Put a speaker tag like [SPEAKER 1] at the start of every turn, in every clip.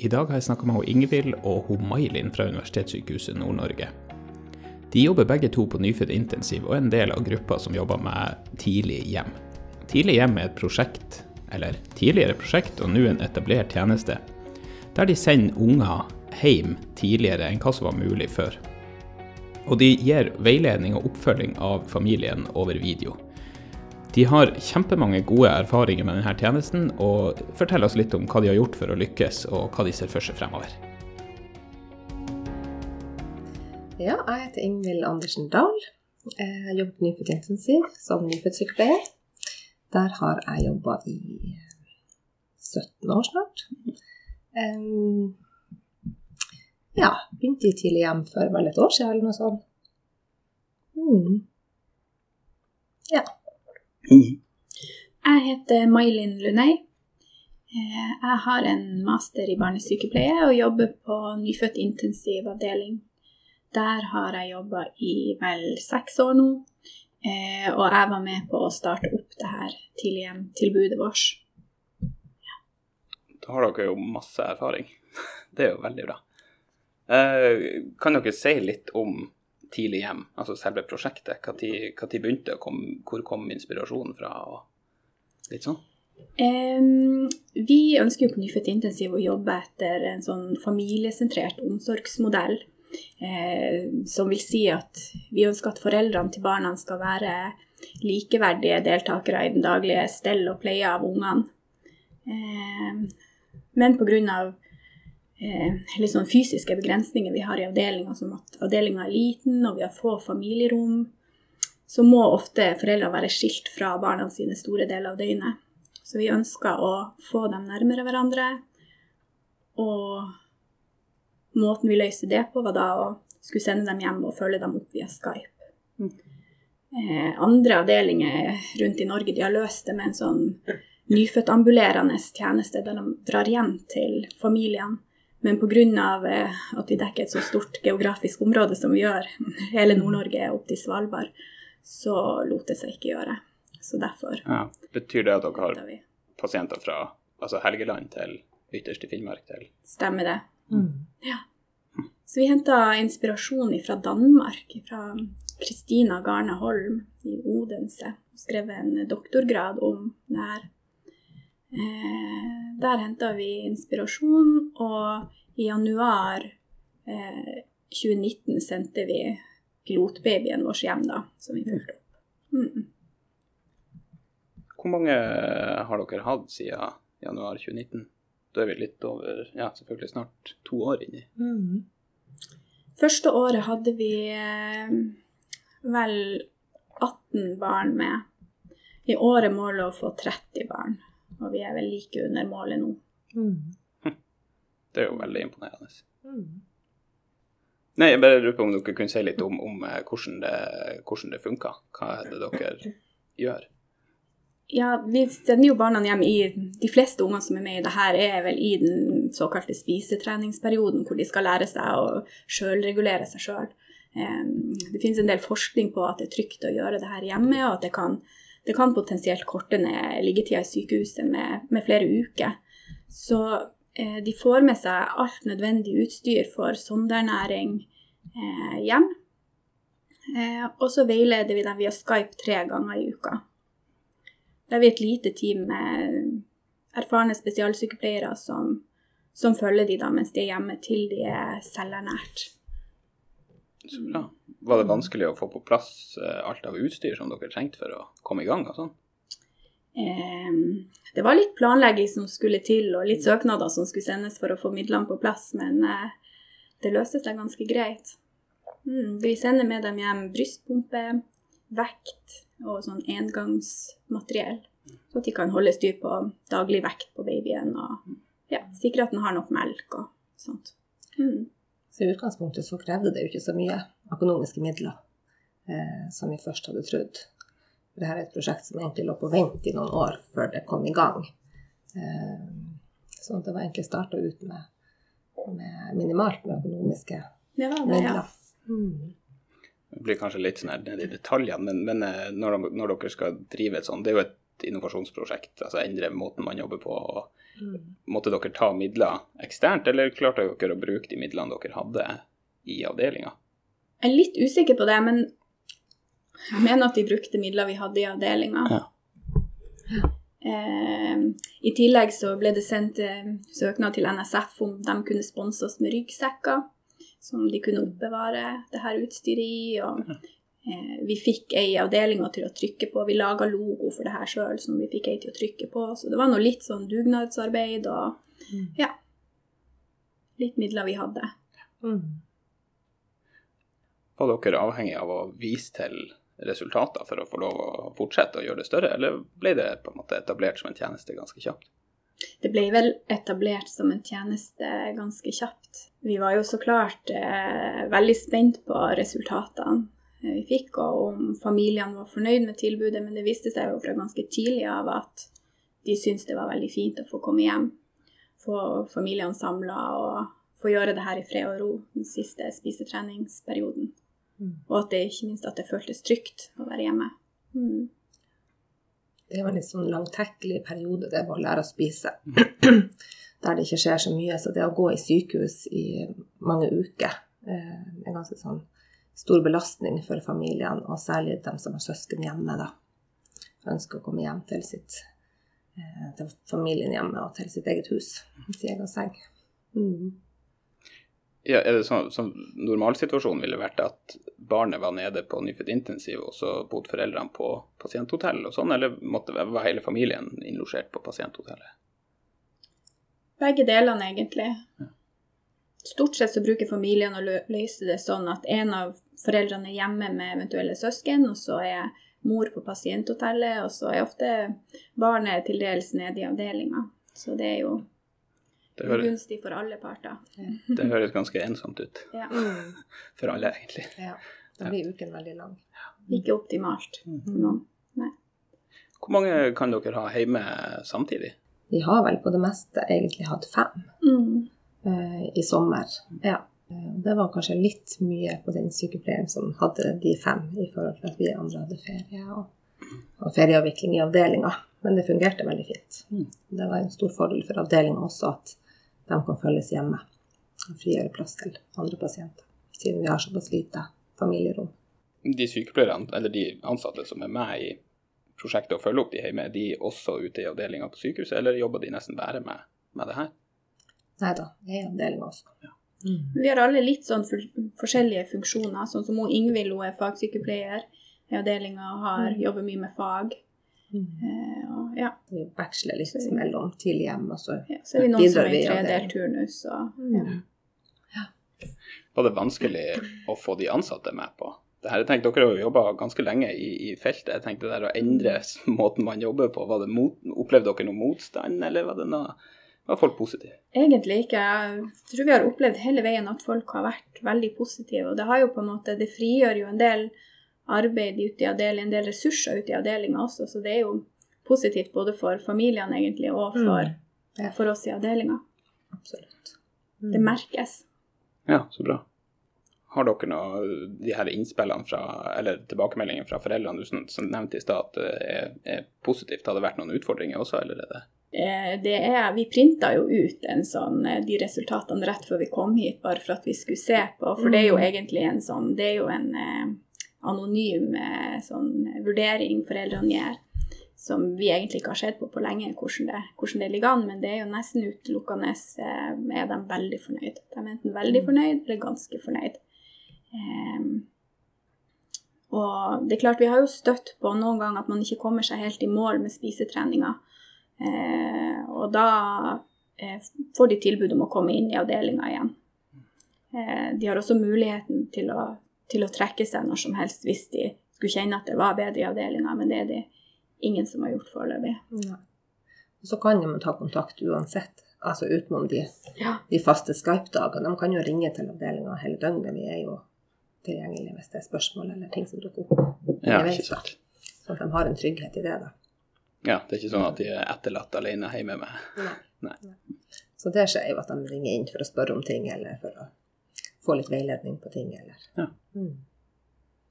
[SPEAKER 1] I dag har jeg snakka med Ingvild og hun May-Linn fra Universitetssykehuset Nord-Norge. De jobber begge to på Nyfødt intensiv og er en del av gruppa som jobber med Tidlig hjem. Tidlig hjem er et prosjekt, eller tidligere prosjekt og nå en etablert tjeneste, der de sender unger hjem tidligere enn hva som var mulig før. Og de gir veiledning og oppfølging av familien over video. De har kjempemange gode erfaringer med denne tjenesten, og forteller oss litt om hva de har gjort for å lykkes, og hva de ser for seg fremover.
[SPEAKER 2] Ja, jeg heter Ingvild Andersen Dahl. Jeg jobber på Nyfødt intensiv som nyfødtsykepleier. Der har jeg jobba i 17 år snart. Ja, begynte i tidlig hjem for vel et år siden eller noe sånt. Mm. Ja.
[SPEAKER 3] Jeg heter May-Linn Lunei. Eh, jeg har en master i barnesykepleie og jobber på nyfødt intensivavdeling. Der har jeg jobba i vel seks år nå, eh, og jeg var med på å starte opp det her tidlighjem-tilbudet vårt.
[SPEAKER 1] Da har dere jo masse erfaring. Det er jo veldig bra. Eh, kan dere si litt om Tidlig hjem, altså selve prosjektet? Når begynte det, hvor kom inspirasjonen fra? og litt sånn?
[SPEAKER 3] Um, vi ønsker jo på Nyfødt intensiv å jobbe etter en sånn familiesentrert omsorgsmodell. Eh, som vil si at vi ønsker at foreldrene til barna skal være likeverdige deltakere i den daglige stell og pleie av ungene. Eh, men pga eh, sånn fysiske begrensninger vi har i avdelinga, som at avdelinga er liten og vi har få familierom, så må ofte foreldrene være skilt fra barna sine store deler av døgnet. Så vi ønsker å få dem nærmere hverandre. Og måten vi løste det på, var da å skulle sende dem hjem og følge dem opp via Skype. Mm. Eh, andre avdelinger rundt i Norge de har løst det med en sånn nyfødtambulerende tjeneste der de drar hjem til familiene men pga. Eh, at vi dekker et så stort geografisk område som vi gjør, hele Nord-Norge opp til Svalbard, så lot det seg ikke gjøre. Så derfor
[SPEAKER 1] ja. Betyr det at dere har pasienter fra altså Helgeland til ytterst i Finnmark til
[SPEAKER 3] Stemmer det. Mm. Ja. Så vi henta inspirasjon fra Danmark, fra Kristina Garne Holm i Odense. Hun skrev en doktorgrad om det her. Eh, der henta vi inspirasjon, og i januar eh, 2019 sendte vi pilotbabyen vår hjem, da, som vi fulgte opp. Mm.
[SPEAKER 1] Hvor mange har dere hatt siden januar 2019? Da er vi litt over ja, selvfølgelig snart to år inni. Mm.
[SPEAKER 3] Første året hadde vi eh, vel 18 barn med. I året målet å få 30 barn. Og vi er vel like under målet nå. Mm.
[SPEAKER 1] Det er jo veldig imponerende. Mm. Nei, jeg bare lurer på om dere kunne si litt om, om eh, hvordan det, hvordan det funker. Hva er det dere gjør?
[SPEAKER 3] Ja, vi sender jo barna hjem i De fleste unger som er med i det her, er vel i den såkalte spisetreningsperioden, hvor de skal lære seg å sjølregulere seg sjøl. Det finnes en del forskning på at det er trygt å gjøre det her hjemme, og at det kan det kan potensielt korte ned liggetida i sykehuset med, med flere uker. Så eh, de får med seg alt nødvendig utstyr for sondernæring eh, hjem. Eh, og så veileder vi dem via Skype tre ganger i uka. Da er vi et lite team med erfarne spesialsykepleiere som, som følger de da mens de er hjemme til de er selvernært.
[SPEAKER 1] Så bra. Var det vanskelig å få på plass eh, alt av utstyr som dere trengte for å komme i gang? og sånn?
[SPEAKER 3] det var litt planlegging som skulle til, og litt søknader som skulle sendes for å få midlene på plass, men eh, det løste seg ganske greit. Mm, vi sender med dem hjem brystpumpe, vekt og sånn engangsmateriell. Så at de kan holde styr på daglig vekt på babyen og ja, sikre at den har nok melk og sånt. Mm.
[SPEAKER 2] Så i utgangspunktet så krevde det jo ikke så mye økonomiske midler eh, som vi først hadde trodd. For Dette er et prosjekt som egentlig lå på vent i noen år før det kom i gang. Eh, at det var egentlig starta ut med, med, minimalt med økonomiske det det, midler. Ja. Mm.
[SPEAKER 1] Det blir kanskje litt sånn ned i detaljene, men, men eh, når, når, dere skal drive et sånt Det er jo et innovasjonsprosjekt, altså endre måten man jobber på. og
[SPEAKER 2] Mm.
[SPEAKER 1] Måtte dere ta midler eksternt, eller klarte dere å bruke de midlene dere hadde i avdelinga?
[SPEAKER 3] Jeg er litt usikker på det, men jeg mener at vi brukte midler vi hadde i avdelinga.
[SPEAKER 1] Ja.
[SPEAKER 3] Eh, I tillegg så ble det sendt eh, søknad til NSF om de kunne sponse oss med ryggsekker som de kunne oppbevare det her utstyret i. og Vi fikk ei avdeling til å trykke på. Vi laga logo for det her sjøl som vi fikk ei til å trykke på. Så det var nå litt sånn dugnadsarbeid og
[SPEAKER 2] Mm.
[SPEAKER 3] ja. Litt midler vi hadde.
[SPEAKER 2] Mm.
[SPEAKER 1] Var dere avhengig av å vise til resultater for å få lov å fortsette å gjøre det større, eller ble det på en måte etablert som en tjeneste ganske kjapt?
[SPEAKER 3] Det ble vel etablert som en tjeneste ganske kjapt. Vi var jo så klart eh, veldig spent på resultatene eh, vi fikk, og om familiene var fornøyd med tilbudet, men det viste seg jo fra ganske tidlig av at de syntes det var veldig fint å få komme hjem, få familiene samla og få gjøre det her i fred og ro den siste spisetreningsperioden.
[SPEAKER 2] Mm.
[SPEAKER 3] Og at det ikke minst at det føltes trygt å være hjemme. Mm.
[SPEAKER 2] Det var en litt sånn langtekkelig periode, det med å lære å spise. Der det ikke skjer så mye. Så det å gå i sykehus i mange uker eh, er ganske sånn stor belastning for familiene, og særlig dem som har søsken hjemme, da. Ønsker å komme hjem til sitt eh, til familien hjemme og til sitt eget hus, sin egen seng. Mm.
[SPEAKER 1] Ja, er det sånn som Normalsituasjonen ville vært at barnet var nede på nyfødt intensiv, og så bodde foreldrene på pasienthotell og sånn, eller måtte var hele familien innlosjert på pasienthotellet?
[SPEAKER 3] Begge delene, egentlig. Stort sett så bruker familien å løse det sånn at en av foreldrene er hjemme med eventuelle søsken, og så er mor på pasienthotellet, og så er ofte barnet til dels nede i avdelinga. Så det er jo
[SPEAKER 1] Det høres,
[SPEAKER 3] gunstig for alle parter.
[SPEAKER 1] det høres ganske ensomt ut
[SPEAKER 3] Ja.
[SPEAKER 2] Mm.
[SPEAKER 1] for alle, egentlig.
[SPEAKER 2] Ja. Da blir uken veldig lang.
[SPEAKER 3] Ikke optimalt for noen. Nei.
[SPEAKER 1] Hvor mange kan dere ha hjemme samtidig?
[SPEAKER 2] Vi har vel på det meste egentlig hatt fem.
[SPEAKER 3] Mm.
[SPEAKER 2] Eh, i sommer. Ja. Eh, Det var kanskje litt mye på den sykepleieren som hadde de fem, i forhold til at vi andre hadde ferie og, og ferieavvikling i avdelinga. Men det fungerte veldig fint.
[SPEAKER 1] Mm.
[SPEAKER 2] Det var en stor fordel for avdelinga også at de kan følges hjemme og frigjøre plass til andre pasienter, siden vi har såpass lite familierom.
[SPEAKER 1] De sykepleierne, eller de ansatte som er med i prosjektet og følger opp de hjemme, er de også ute i avdelinga på sykehuset, eller jobber de nesten bare med, med det her?
[SPEAKER 2] Nei da, det er avdelinga også. Mm.
[SPEAKER 3] Vi har alle litt sånn for, forskjellige funksjoner. Sånn som hun Ingvild hun er fagsykepleier i avdelinga og har,
[SPEAKER 2] Mm.
[SPEAKER 3] jobber mye med fag.
[SPEAKER 2] Mm.
[SPEAKER 3] Eh, og, ja.
[SPEAKER 2] Vi veksler litt
[SPEAKER 3] Så-
[SPEAKER 2] mellom tidlig hjem og så
[SPEAKER 3] ja. Så er vi noen som er
[SPEAKER 2] vi
[SPEAKER 3] i tredelt turnus. Og, ja.
[SPEAKER 2] ja.
[SPEAKER 1] Var det vanskelig å få de ansatte med på det her? Jeg tenkte Dere har jo jobba ganske lenge i, i feltet. Jeg tenkte det der å endre måten man jobber på, var det mot, opplevde dere noe motstand, eller var det noe var folk positive?
[SPEAKER 3] Egentlig ikke. Jeg tror vi har opplevd hele veien at folk har vært veldig positive. Og det har jo på en måte, det frigjør jo en del arbeid ute i avdeling, en del ressurser ute i avdelinga også. Så det er jo positivt både for familiene egentlig og for,
[SPEAKER 2] Mm. Ja.
[SPEAKER 3] for oss i avdelinga.
[SPEAKER 2] Absolutt.
[SPEAKER 3] Det merkes.
[SPEAKER 1] Ja, så bra. Har dere noe, de her innspillene fra, eller tilbakemeldingene fra foreldrene du som, som nevnte i stad er, er positivt? Har det vært noen utfordringer også, eller er det
[SPEAKER 3] Det er, vi printa jo ut en sånn, eh, de resultatene rett før vi kom hit, bare for at vi skulle se på. For det er jo
[SPEAKER 2] Mm.
[SPEAKER 3] egentlig en sånn Det er jo en eh, anonym eh, sånn vurdering foreldrene gjør, som vi egentlig ikke har sett på på lenge, hvordan det, hvordan det ligger an. Men det er jo nesten utelukkende eh, er de veldig fornøyd. De er enten veldig
[SPEAKER 2] Mm.
[SPEAKER 3] fornøyd eller ganske fornøyd. Eh, og det er klart, vi har jo støtt på noen ganger at man ikke kommer seg helt i mål med spisetreninga. Eh, og da eh, får de tilbud om å komme inn i avdelinga igjen. Eh, de har også muligheten til å, til å trekke seg når som helst hvis de skulle kjenne at det var bedre i avdelinga, men det er det ingen som har gjort foreløpig.
[SPEAKER 2] Ja. Så kan man ta kontakt uansett, altså utenom de,
[SPEAKER 3] Ja.
[SPEAKER 2] de faste Skype-dagene. De kan jo ringe til avdelinga hele døgnet. Vi er jo tilgjengelige hvis det er spørsmål eller ting som dukker opp.
[SPEAKER 1] Ja,
[SPEAKER 2] underveis,
[SPEAKER 1] ikke sant.
[SPEAKER 2] da. At de har en trygghet i det, da.
[SPEAKER 1] Ja, det er ikke sånn at de er etterlatt alene hjemme med Nei.
[SPEAKER 2] Så det skjer jo at de ringer inn for å spørre om ting, eller for å få litt veiledning på ting, eller
[SPEAKER 1] Ja.
[SPEAKER 2] Mm.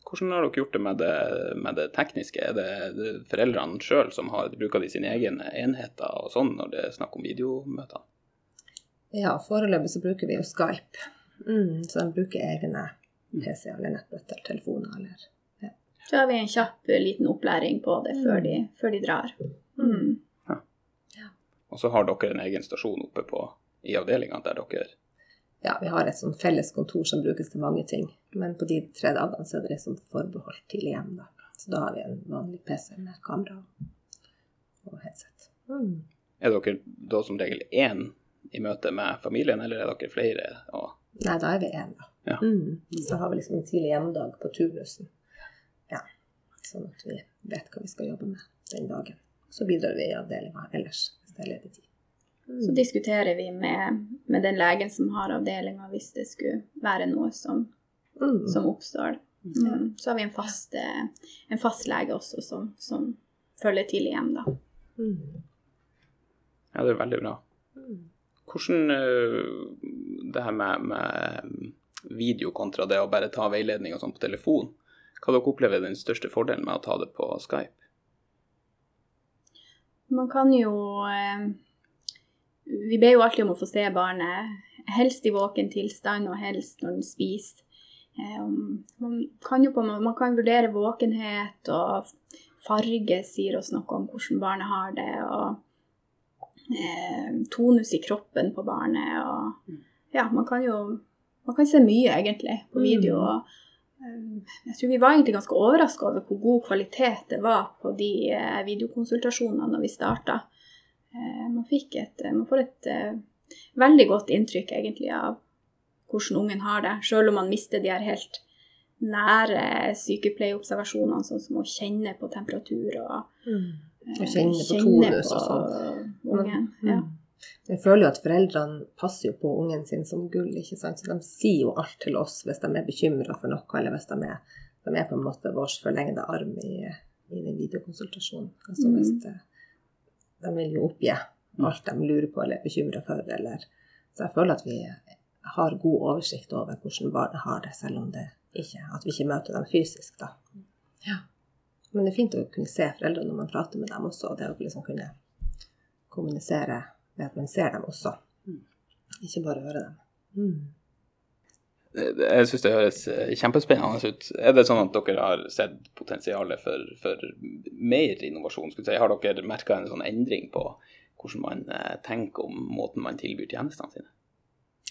[SPEAKER 1] Hvordan har dere gjort det med det, med det tekniske? Er det, det foreldrene sjøl som har, bruker de sine egne enheter og sånn når det er snakk om videomøter?
[SPEAKER 2] Ja, foreløpig så bruker vi jo Skype. Mm, så de bruker egne PC eller nettbøtter, telefoner eller
[SPEAKER 3] Så har vi en kjapp eh, liten opplæring på det før de, før de drar. Mm.
[SPEAKER 1] Og så har dere en egen stasjon oppe på, i avdelinga der dere
[SPEAKER 2] Ja, vi har et sånn felles kontor som brukes til mange ting. Men på de tre dagene så er det liksom forbeholdt tidlig hjem, da. Så da har vi en vanlig PC med kamera og headset. Mm.
[SPEAKER 1] Er dere da som regel én i møte med familien, eller er dere flere? Og
[SPEAKER 2] Nei, da er vi én, da.
[SPEAKER 1] Ja.
[SPEAKER 2] Mm. Så har vi liksom en tidlig hjemdag på turnusen. Sånn at vi vet hva vi skal jobbe med den dagen. Så bidrar vi i avdelinga ellers hvis det er ledig tid.
[SPEAKER 3] Så diskuterer vi med, med den legen som har avdelinga, hvis det skulle være noe som,
[SPEAKER 2] Mm.
[SPEAKER 3] som oppstår. Mm. Så har vi en fast, eh, en fast lege også som, som følger tidlig hjem, da.
[SPEAKER 2] Mm.
[SPEAKER 1] Ja, det er veldig bra.
[SPEAKER 2] Mm.
[SPEAKER 1] Hvordan øh, det her med, med video kontra det å bare ta veiledning og sånn på telefon, hva dere opplever er den største fordelen med å ta det på Skype?
[SPEAKER 3] Man kan jo eh, Vi ber jo alltid om å få se barnet, helst i våken tilstand, og helst når den spiser. Eh, man kan jo på man kan vurdere våkenhet, og farge sier oss noe om hvordan barnet har det, og eh, tonus i kroppen på barnet, og ja, man kan jo man kan se mye egentlig på video. og eh, jeg tror vi var egentlig ganske overraska over hvor god kvalitet det var på de eh, videokonsultasjonene når vi starta. Man, et, man får et eh, veldig godt inntrykk egentlig av hvordan ungen har det, selv om man mister de her helt nære sykepleieobservasjonene, sånn som å kjenne på temperatur og
[SPEAKER 2] Mm.
[SPEAKER 3] eh,
[SPEAKER 2] kjenne på tonus og
[SPEAKER 3] på ungen. Ja.
[SPEAKER 2] Jeg føler jo at foreldrene passer jo på ungen sin som gull, ikke sant. Så de sier jo alt til oss hvis de er bekymra for noe, eller hvis de er, de er på en måte vår forlengede arm i, i den videokonsultasjonen. Altså
[SPEAKER 3] Mm.
[SPEAKER 2] hvis de, de vil jo oppgi alt de lurer på eller er bekymra for, eller Så jeg føler at vi har god oversikt over hvordan barnet har det, selv om det ikke At vi ikke møter dem fysisk, da. Ja. Men det er fint å kunne se foreldrene når man prater med dem også, og det å liksom kunne kommunisere ved at man ser dem også. Ikke bare hører dem. Mm.
[SPEAKER 1] Jeg syns det høres eh, kjempespennende ut. Er det sånn at dere har sett potensialet for, for mer innovasjon? Skulle si? Har dere merka en sånn endring på hvordan man eh, tenker om måten man tilbyr tjenestene sine?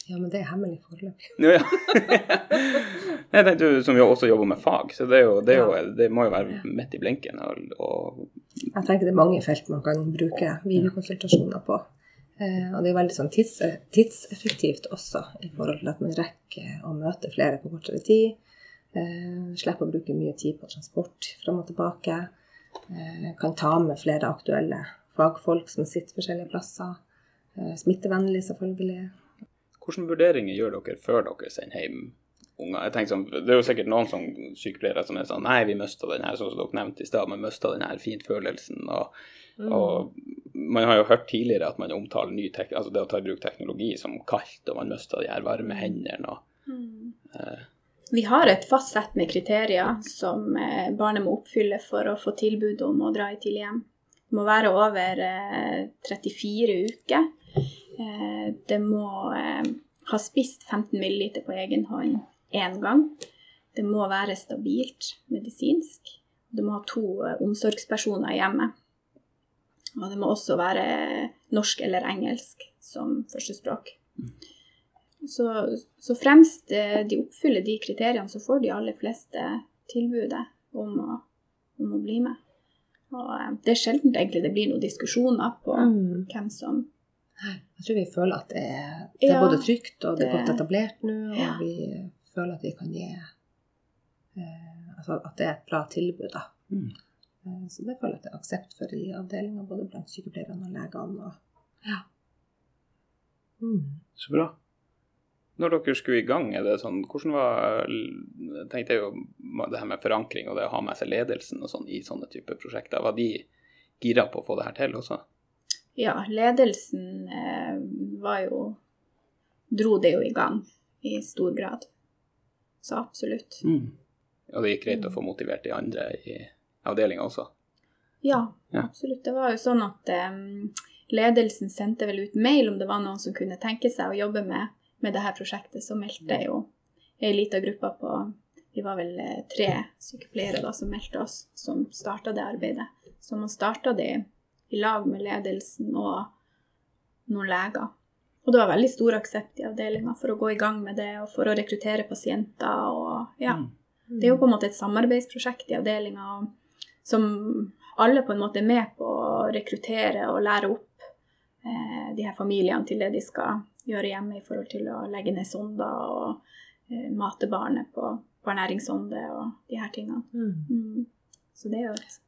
[SPEAKER 2] Ja, men det er hemmelig foreløpig.
[SPEAKER 1] Ja, ja. jeg tenkte jo som jo også jobber med fag, så det, er jo, det, er jo, det må jo være midt i blinken. Og, og
[SPEAKER 2] Jeg tenker det er mange felt man kan bruke videokonsultasjoner på. Eh, og det er veldig sånn tids, tidseffektivt også, i forhold til at man rekker å møte flere på kortere tid. Eh, slipper å bruke mye tid på transport fram og tilbake. Eh, kan ta med flere aktuelle fagfolk som sitter forskjellige plasser. Eh, smittevennlig, selvfølgelig.
[SPEAKER 1] Hvilke vurderinger gjør dere før dere sender hjem unger? Jeg tenker sånn, Det er jo sikkert noen som sykepleiere som er sånn Nei, vi mista den her, sånn som dere nevnte i stad. Vi mista den her fintfølelsen. Og, og man har jo hørt tidligere at man omtaler ny tek altså det å ta i bruk teknologi som kaldt, og man mister de her varme hendene. og eh,
[SPEAKER 3] Vi har et fast sett med kriterier som eh, barnet må oppfylle for å få tilbud om å dra i tidlig hjem. Det må være over eh, 34 uker. Eh, det må eh, ha spist 15 ml på egen hånd én gang. Det må være stabilt medisinsk. Det må ha to eh, omsorgspersoner hjemme. Og det må også være norsk eller engelsk som førstespråk. Så, så fremst eh, de oppfyller de kriteriene, så får de aller fleste tilbudet om å, om å bli med. Og eh, det er sjelden egentlig det blir noen diskusjoner på
[SPEAKER 2] Mm. hvem
[SPEAKER 3] som
[SPEAKER 2] Jeg tror vi føler at det er, det er
[SPEAKER 3] Ja,
[SPEAKER 2] både trygt og det er godt etablert nå, og
[SPEAKER 3] Ja.
[SPEAKER 2] vi føler at vi kan gi eh, Altså at det er et bra tilbud, da.
[SPEAKER 1] Mm.
[SPEAKER 2] Eh, så det føler jeg at det er aksept for i avdelinga, både blant sykepleierne og legene. Og, ja. Mm.
[SPEAKER 1] Så bra. Når dere skulle i gang, er det sånn, hvordan var tenkte jeg jo det her med forankring og det å ha med seg ledelsen og sånn i sånne typer prosjekter. Var de gira på å få det her til også?
[SPEAKER 3] Ja, ledelsen eh, var jo Dro det jo i gang i stor grad. Så absolutt.
[SPEAKER 1] Mm. Og det gikk greit å få motivert de andre i avdelinga også.
[SPEAKER 3] Ja,
[SPEAKER 1] Ja.
[SPEAKER 3] absolutt. Det var jo sånn at um, ledelsen sendte vel ut mail om det var noen som kunne tenke seg å jobbe med, med det her prosjektet. Så meldte jo ei lita gruppe på Vi var vel eh, tre sykepleiere da som meldte oss, som starta det arbeidet. Så man starta det i lag med ledelsen og noen leger. Og det var veldig stor aksept i avdelinga for å gå i gang med det og for å rekruttere pasienter. og ja.
[SPEAKER 1] Mm.
[SPEAKER 3] Det er jo på en måte et samarbeidsprosjekt i avdelinga som alle på en måte er med på å rekruttere og lære opp eh, de her familiene til det de skal gjøre hjemme i forhold til å legge ned sonder og eh, mate barnet på, på ernæringssonde og de her tingene. Mm. Så det er jo et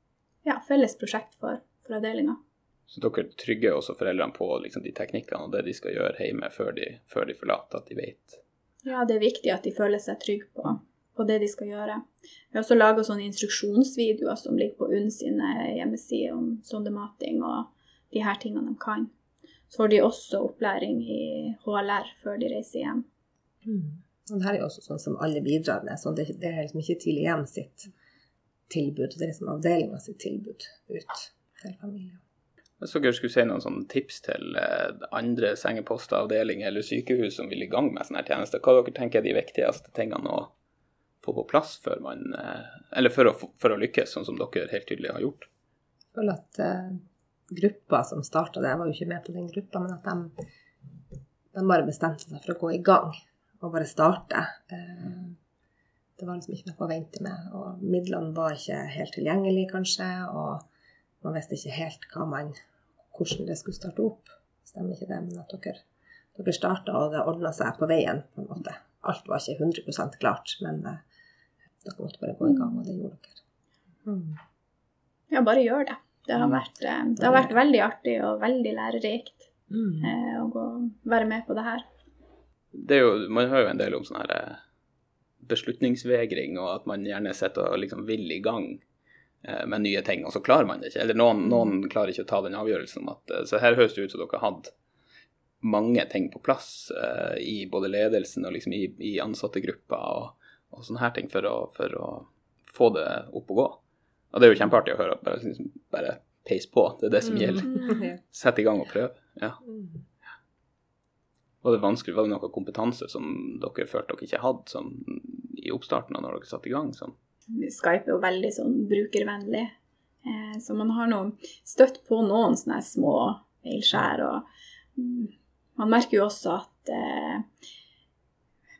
[SPEAKER 3] ja, felles prosjekt for, for avdelinga.
[SPEAKER 1] Så dere trygger også foreldrene på liksom, de teknikkene og det de skal gjøre hjemme før de, før de forlater, at de vet.
[SPEAKER 3] Ja, det er viktig at de føler seg trygge på, på det de skal gjøre. Vi har også laga sånne instruksjonsvideoer som ligger på UNN sine hjemmesider om sondemating og de her tingene de kan. Så får de også opplæring i HLR før de reiser hjem.
[SPEAKER 2] Mm. Og det her er jo også sånn som alle bidrar med. så det, det er liksom ikke Tidlig igjen sitt tilbud, det er liksom avdelinga sitt tilbud ut til familien.
[SPEAKER 1] Hvis dere skulle si noen sånne tips til eh, andre sengeposter, avdelinger eller sykehus som vil i gang med sånne tjenester, hva dere tenker er de viktigste tingene å få på plass før man eh, Eller for å, for å lykkes, sånn som dere helt tydelig har gjort?
[SPEAKER 2] Jeg føler at uh, gruppa som starta det, jeg var jo ikke med på den gruppa, men at de, de bare bestemte seg for å gå i gang og bare starte. Uh, det var liksom ikke noe å vente med. Og midlene var ikke helt tilgjengelige, kanskje. Og man visste ikke helt man, hvordan det skulle starte opp. Stemmer ikke det? Men at dere, dere starta, og det ordna seg på veien, på en måte. Alt var ikke 100 klart, men dere måtte bare gå i gang, og det gjorde dere. Mm.
[SPEAKER 3] Ja, bare gjør det. Det har
[SPEAKER 1] Mm.
[SPEAKER 3] vært, eh, det har vært veldig artig og veldig lærerikt
[SPEAKER 2] Mm.
[SPEAKER 3] eh, å gå, være med på det her.
[SPEAKER 1] Det er jo, man hører jo en del om sånn her eh, beslutningsvegring, og at man gjerne sitter og liksom vil i gang eh, med nye ting, og så klarer man det ikke. Eller noen, noen klarer ikke å ta den avgjørelsen at Så her høres det ut som dere har hatt mange ting på plass eh, i både ledelsen og liksom i, i ansattegruppa. og, og sånne her ting for å, for å få det opp og gå. Og det er jo kjempeartig å høre. Bare, liksom, bare peis på, det er det som gjelder.
[SPEAKER 2] Ja.
[SPEAKER 1] Sett i gang og prøv. Ja.
[SPEAKER 2] Mm.
[SPEAKER 1] Var det vanskelig, var det noe kompetanse som dere følte dere ikke hadde som, i oppstarten av når dere satte i gang? Sånn?
[SPEAKER 3] Skype er jo veldig sånn brukervennlig. Eh, så man har nå støtt på noen sånne små feilskjær. Og mm, man merker jo også at eh,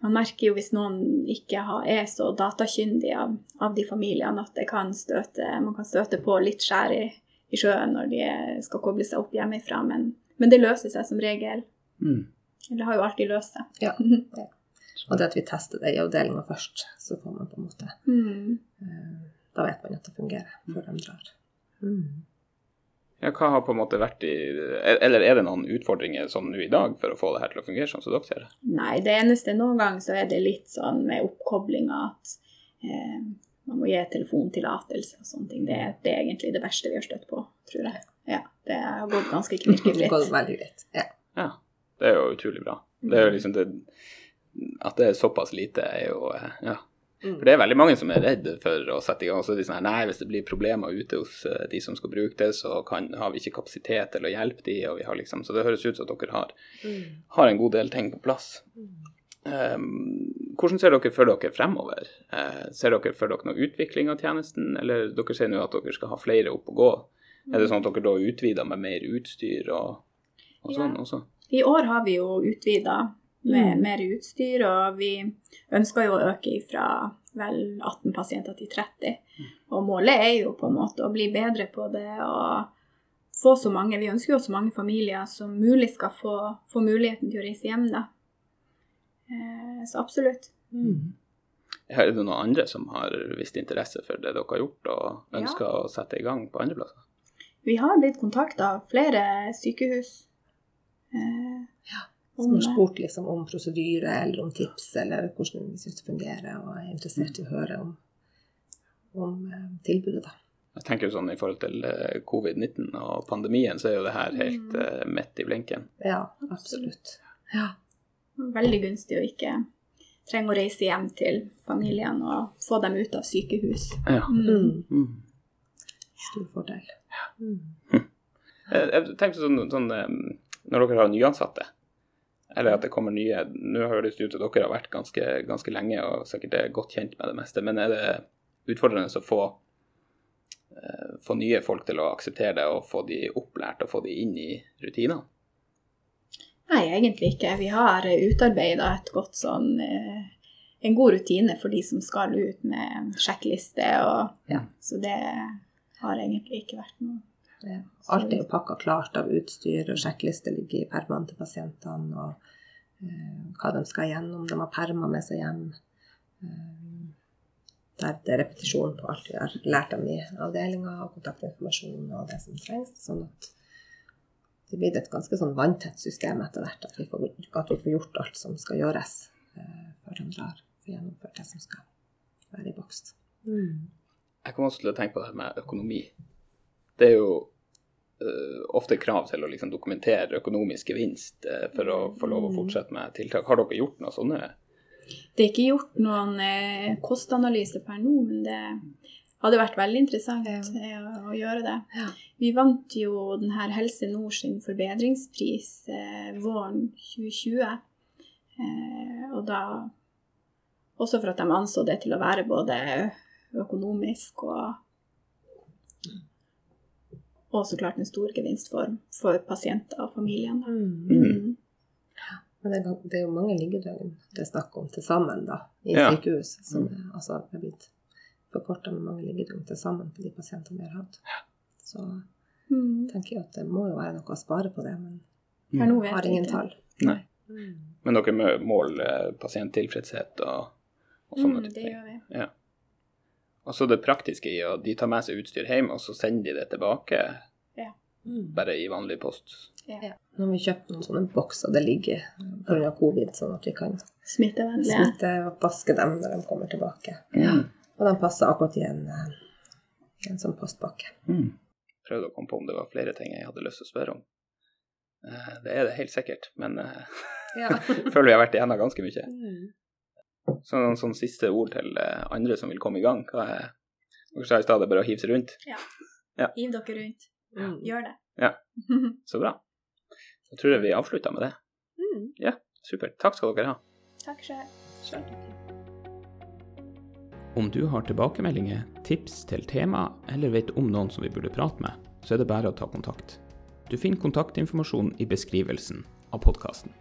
[SPEAKER 3] Man merker jo hvis noen ikke har, er så datakyndig av, av de familiene at det kan støte, man kan støte på litt skjær i, i sjøen når de skal koble seg opp hjemmefra. Men, men det løser seg som regel.
[SPEAKER 1] Mm.
[SPEAKER 3] Eller har jo alltid løst seg.
[SPEAKER 2] Ja. Og det at vi tester det i avdelinga først, så får man på en måte
[SPEAKER 3] Mm.
[SPEAKER 2] eh, Da vet man at det fungerer før de drar. Mm.
[SPEAKER 1] Ja, hva har på en måte vært i Eller er det noen utfordringer sånn nå i dag for å få det her til å fungere sånn som dere ser det?
[SPEAKER 3] Nei, det eneste noen ganger så er det litt sånn med oppkoblinga at eh, man må gi telefontillatelse og sånne ting. Det, det er egentlig det verste vi har støtt på, tror jeg. Ja, det har gått ganske
[SPEAKER 2] Det går
[SPEAKER 3] knirkefritt.
[SPEAKER 2] veldig greit. Ja.
[SPEAKER 1] Ja, det er jo utrolig bra. Det er jo liksom det At det er såpass lite, er jo eh, Ja. For det er veldig mange som er redd for å sette i gang. Så er de sånn nei, hvis det blir problemer ute hos eh, de som skal bruke det, så kan, har vi ikke kapasitet til å hjelpe de, og vi har liksom Så det høres ut som at dere har,
[SPEAKER 2] Mm.
[SPEAKER 1] har en god del ting på plass. Um, hvordan ser dere for dere fremover? Uh, ser dere for dere noe utvikling av tjenesten, eller dere ser nå at dere skal ha flere opp og gå? Er det sånn at dere da utvider med mer utstyr og, og sånn
[SPEAKER 3] Ja.
[SPEAKER 1] også?
[SPEAKER 3] I år har vi jo utvida med
[SPEAKER 2] Mm.
[SPEAKER 3] mer utstyr, og vi ønsker jo å øke fra vel 18 pasienter til 30. Og målet er jo på en måte å bli bedre på det og få så mange Vi ønsker jo så mange familier som mulig skal få, få muligheten til å reise hjem, da. Eh, Så absolutt.
[SPEAKER 2] Mm.
[SPEAKER 1] Er det noen andre som har vist interesse for det dere har gjort, og
[SPEAKER 3] Ja.
[SPEAKER 1] ønsker å sette i gang på andre plasser?
[SPEAKER 3] Vi har blitt kontakta av flere sykehus. Eh,
[SPEAKER 2] Som har spurt liksom om prosedyre eller om tips eller hvordan vi syns det fungerer, og er interessert i å høre om, om eh, tilbudet, da.
[SPEAKER 1] Jeg tenker sånn I forhold til eh, covid-19 og pandemien, så er jo det her helt
[SPEAKER 3] Mm.
[SPEAKER 1] eh, midt i blinken.
[SPEAKER 2] Ja, absolutt. Ja.
[SPEAKER 3] Veldig gunstig å ikke trenge å reise hjem til familien og få dem ut av sykehus.
[SPEAKER 1] Ja.
[SPEAKER 3] Mm.
[SPEAKER 1] Mm.
[SPEAKER 2] Stor fordel. Mm.
[SPEAKER 1] Jeg tenker sånn, sånn når dere har nyansatte, eller at det kommer nye Nå høres det ut som dere har vært ganske, ganske lenge og sikkert er godt kjent med det meste, men er det utfordrende å få, eh, få nye folk til å akseptere det og få de opplært og få de inn i rutinene?
[SPEAKER 3] Nei, egentlig ikke. Vi har utarbeida et godt sånn eh, En god rutine for de som skal ut med sjekkliste og
[SPEAKER 2] Ja.
[SPEAKER 3] Så det har egentlig ikke vært noe.
[SPEAKER 2] Alt er jo pakka klart av utstyr, og sjekklister ligger i permene til pasientene. Og eh, hva de skal gjennom. De har permer med seg hjem. Eh, der det er repetisjon på alt vi har lært dem i avdelinga, og kontaktinformasjon og det som trengs. Sånn at det blir et ganske sånn vanntett system etter hvert. At vi får, at vi får gjort alt som skal gjøres eh, før de drar. Får gjennomført det som skal være i boks.
[SPEAKER 1] Jeg kom også til å tenke på det her med økonomi. Det er jo uh, ofte krav til å liksom dokumentere økonomisk gevinst uh, for å få lov å fortsette med tiltak. Har dere gjort noe sånne?
[SPEAKER 3] Det er ikke gjort noen uh, kostanalyse per nå, men det hadde vært veldig interessant
[SPEAKER 2] Ja.
[SPEAKER 3] å, å gjøre det.
[SPEAKER 2] Ja.
[SPEAKER 3] Vi vant jo den her Helse Nord sin forbedringspris eh, våren 2020. Eh, og da Også for at de anså det til å være både økonomisk og og så klart en stor gevinst for, for pasienter og familien. da. Mm.
[SPEAKER 2] Men det det er jo mange liggedøgn det er snakk om til sammen da, i
[SPEAKER 1] Ja.
[SPEAKER 2] sykehus. Som er, altså, er blitt forkorta med mange liggedøgn til sammen på de pasientene vi har hatt. Så
[SPEAKER 3] Mm.
[SPEAKER 2] tenker jeg at det må jo være noe å spare på det, men
[SPEAKER 3] mm.
[SPEAKER 2] har ingen
[SPEAKER 3] ikke.
[SPEAKER 2] tall.
[SPEAKER 1] Nei.
[SPEAKER 2] Mm.
[SPEAKER 1] Men dere må- måler pasienttilfredshet og, og sånne
[SPEAKER 3] Mm,
[SPEAKER 1] ting.
[SPEAKER 3] det gjør vi.
[SPEAKER 1] Og så det praktiske i at de tar med seg utstyr hjem, og så sender de det tilbake
[SPEAKER 2] Mm.
[SPEAKER 1] bare i vanlig post.
[SPEAKER 2] Ja. Nå har vi kjøpt noen sånne bokser det ligger pga. covid, sånn at vi kan smitte og vaske dem når de kommer tilbake.
[SPEAKER 1] Ja.
[SPEAKER 2] Og de passer akkurat i en, eh, en sånn postpakke.
[SPEAKER 1] Mm. Prøvde å komme på om det var flere ting jeg hadde lyst til å spørre om. Eh, Det er det helt sikkert, men eh,
[SPEAKER 2] Ja.
[SPEAKER 1] jeg føler vi har vært igjennom ganske mye.
[SPEAKER 2] Mm.
[SPEAKER 1] Så noen sånne siste ord til eh, andre som vil komme i gang. Hva er Dere sa i stad det er bare å hive seg rundt.
[SPEAKER 3] Ja, Hiv dere rundt.
[SPEAKER 2] Mm.
[SPEAKER 3] Gjør det.
[SPEAKER 1] Ja. Så bra. Da tror jeg vi avslutter med det.
[SPEAKER 2] Mm.
[SPEAKER 1] Supert. Takk skal dere ha.
[SPEAKER 3] Takk sjøl.
[SPEAKER 1] Om du har tilbakemeldinger, tips til tema, eller vet om noen som vi burde prate med, så er det bare å ta kontakt. Du finner kontaktinformasjon i beskrivelsen av podkasten.